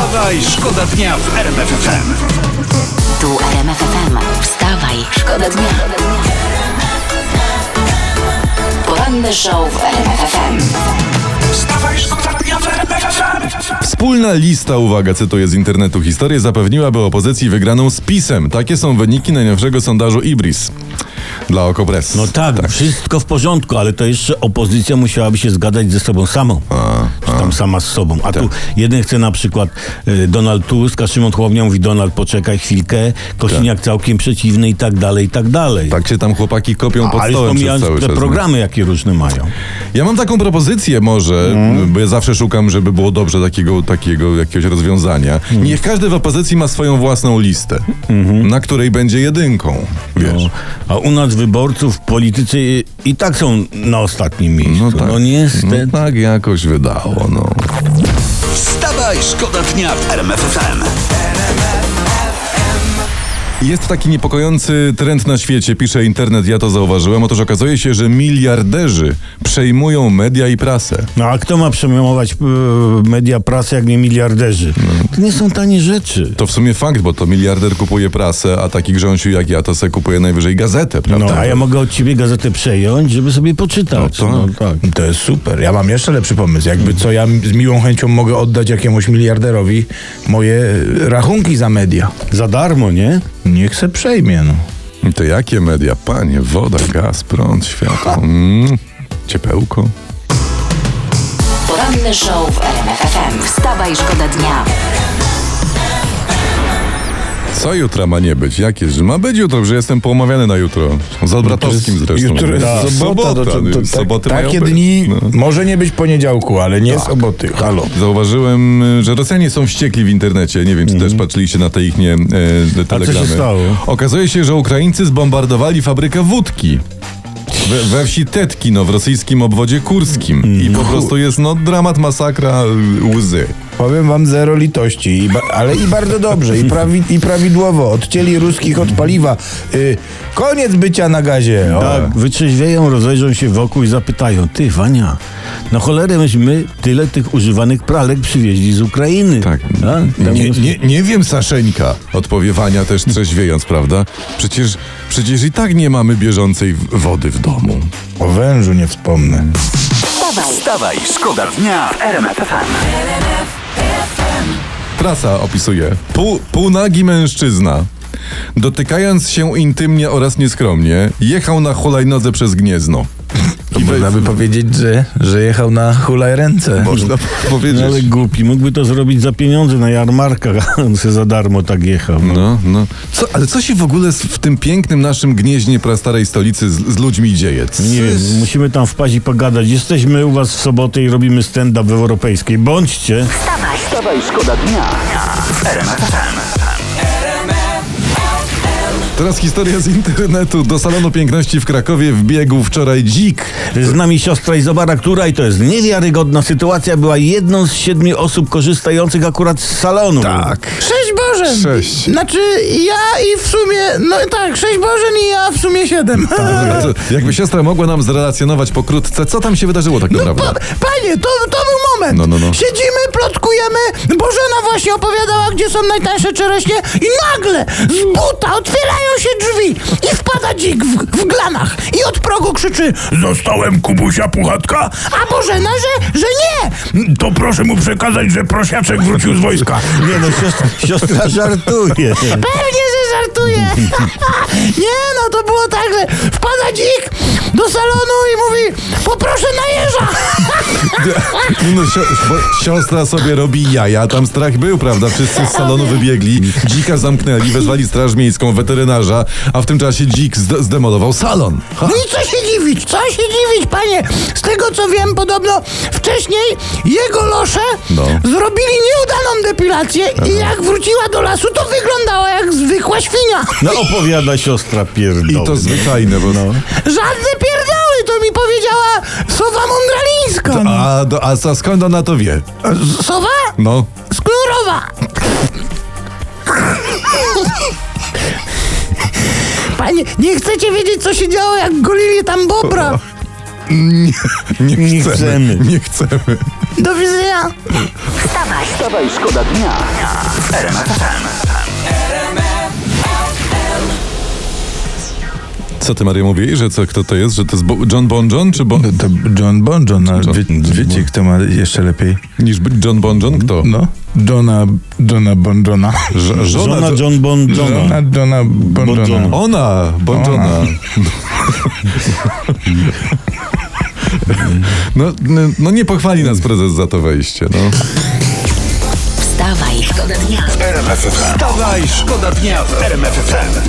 Wstawaj, szkoda dnia w RMF FM. Tu RMF FM. Wstawaj, szkoda dnia. Poranny show w RMF FM. Wstawaj, szkoda dnia w RMF FM. Wspólna lista, uwaga, cytuję z internetu historię, zapewniłaby opozycji wygraną z PiSem. Takie są wyniki najnowszego sondażu Ibris dla Okopres. No tak, wszystko w porządku, ale to jeszcze opozycja musiałaby się zgadać ze sobą samą. Czy tam sama z sobą. A tu jeden chce na przykład y, Donald Tusk, a Szymon Hołownia mówi Donald poczekaj chwilkę, Kosiniak całkiem przeciwny i tak dalej, i tak dalej. Tak się tam chłopaki kopią pod Ale stołem przez cały te czas. no. programy, jakie różne mają. Ja mam taką propozycję może, Mhm. bo ja zawsze szukam, żeby było dobrze takiego, takiego jakiegoś rozwiązania. Mhm. Niech każdy w opozycji ma swoją własną listę, na której będzie jedynką, wiesz. No, a u nas wyborców politycy i, tak są na ostatnim miejscu. No, tak. niestety. No tak jakoś wydało, no. Wstawaj, szkoda dnia w RMF FM. Jest taki niepokojący trend na świecie, pisze internet, ja to zauważyłem. Otóż okazuje się, że miliarderzy przejmują media i prasę. No a kto ma przejmować e, media prasy, jak nie miliarderzy? No. To nie są tanie rzeczy. To w sumie fakt, bo to miliarder kupuje prasę, a taki grząsiu jak ja to se kupuje najwyżej gazetę, prawda? No, a ja mogę od ciebie gazetę przejąć, żeby sobie poczytać. No No, tak. tak. To jest super. Ja mam jeszcze lepszy pomysł. Jakby co, ja z miłą chęcią mogę oddać jakiemuś miliarderowi moje rachunki za media. Za darmo, nie? Niech se przejmie, no. To jakie media? Panie, woda, gaz, prąd, światło, mm, ciepełko. Poranny show w RMF FM. Wstawaj, szkoda dnia. Co jutra ma nie być? Jakie? Że ma być jutro, że jestem poumawiany na jutro. Z Albratowskim zresztą. Jutro jest Tak. sobota. to, to, to, tak- soboty takie dni No. Tak. może nie być poniedziałku, ale nie soboty. Halo. Zauważyłem, że Rosjanie są wściekli w internecie. Nie wiem, czy też patrzyliście na te ich nie, e, telegramy. stało? Okazuje się, że Ukraińcy zbombardowali fabrykę wódki. We, we wsi Tetkino w rosyjskim obwodzie kurskim. I po prostu jest no dramat, masakra, y, łzy. Powiem wam zero litości, i ale i bardzo dobrze, i, prawi- i prawidłowo. Odcięli ruskich od paliwa. Y, koniec bycia na gazie. O. Tak, wytrzeźwieją, rozejrzą się wokół i zapytają, ty Wania, na cholerę myśmy tyle tych używanych pralek przywieźli z Ukrainy. Tak. Tam Nie, nie, nie wiem, Saszeńka, odpowiewania też trzeźwiejąc, prawda? Przecież, przecież i tak nie mamy bieżącej wody w domu. O wężu nie wspomnę. Wstawaj, Wstawaj, szkoda dnia w RMF FM. Prasa opisuje. Pół, półnagi mężczyzna, dotykając się intymnie oraz nieskromnie, jechał na hulajnodze przez Gniezno. I można by powiedzieć, że, że jechał na hulaj ręce. Można powiedzieć. No, ale głupi, mógłby to zrobić za pieniądze na jarmarkach, a on se za darmo tak jechał. No. No, no. Co, ale co się w ogóle w tym pięknym naszym Gnieźnie prastarej stolicy z, z ludźmi dzieje? Co Nie wiem, musimy tam wpaść i pogadać. Jesteśmy u was w sobotę i robimy stand-up w Europejskiej. Bądźcie. wstawaj. Wstawaj, szkoda dnia FM. Teraz historia z internetu. Do salonu piękności w Krakowie wbiegł wczoraj dzik. Z nami siostra Izobara, która i to jest niewiarygodna sytuacja, była jedną z siedmiu osób korzystających akurat z salonu. Tak. Sześć Bożen! Sześć. Znaczy ja i w sumie, no tak, sześć Bożen i ja w sumie siedem. A to, jakby siostra mogła nam zrelacjonować pokrótce, co tam się wydarzyło tak naprawdę? Pa, panie, to, to był moment. No, no, no. Siedzimy, plotkujemy. Bożena właśnie opowiadała, gdzie są najtańsze czereśnie i nagle z buta otwierają się drzwi i wpada dzik w, w glanach i od progu krzyczy Zostałem Kubusia Puchatka, a Bożena, że, że nie. To proszę mu przekazać, że prosiaczek wrócił z wojska. Nie no, siostra, siostra żartuje. Pewnie, że żartuję. nie no, to było tak, że wpada dzik do salonu i mówi poproszę na jeża. No, siostra sobie robi jaja, tam strach był, prawda? Wszyscy z salonu wybiegli, dzika zamknęli, wezwali straż miejską, weterynarza, a w tym czasie dzik zde- zdemolował salon. Ha. No i co się dziwić, co się dziwić, panie? Z tego co wiem, podobno wcześniej jego losze No. zrobili nieudaną depilację i jak wróciła do lasu, to wyglądała jak zwykła świnia. No opowiada siostra pierdoły. I to zwyczajne, bo... Żadne pierdoły, to mi A, do, a co- skąd ona to wie? Sowa? No, Skórowa. Panie, nie chcecie wiedzieć, co się działo, jak golili tam bobra? nie, nie, Nie chcemy, chcemy. Nie chcemy. Do widzenia. Wstawaj, Wstawaj, szkoda dnia w Co ty, Maria, mówisz, że co, kto to jest? Że to jest Bo John Bon John, czy bon... No to John Bon John, ale John- wie, wiecie kto ma jeszcze lepiej? niż John Bon John? Kto? No, Johna, Johna Bon Johna. Ż- Żona Jo- John Bon Żona Johna. Johna Bon Bon Johna. Johna. Ona, Bon Ona. Johna. No, no, no nie pochwali nas prezes za to wejście, no. Wstawaj, szkoda dnia. Wstawaj, szkoda dnia w RMF FM.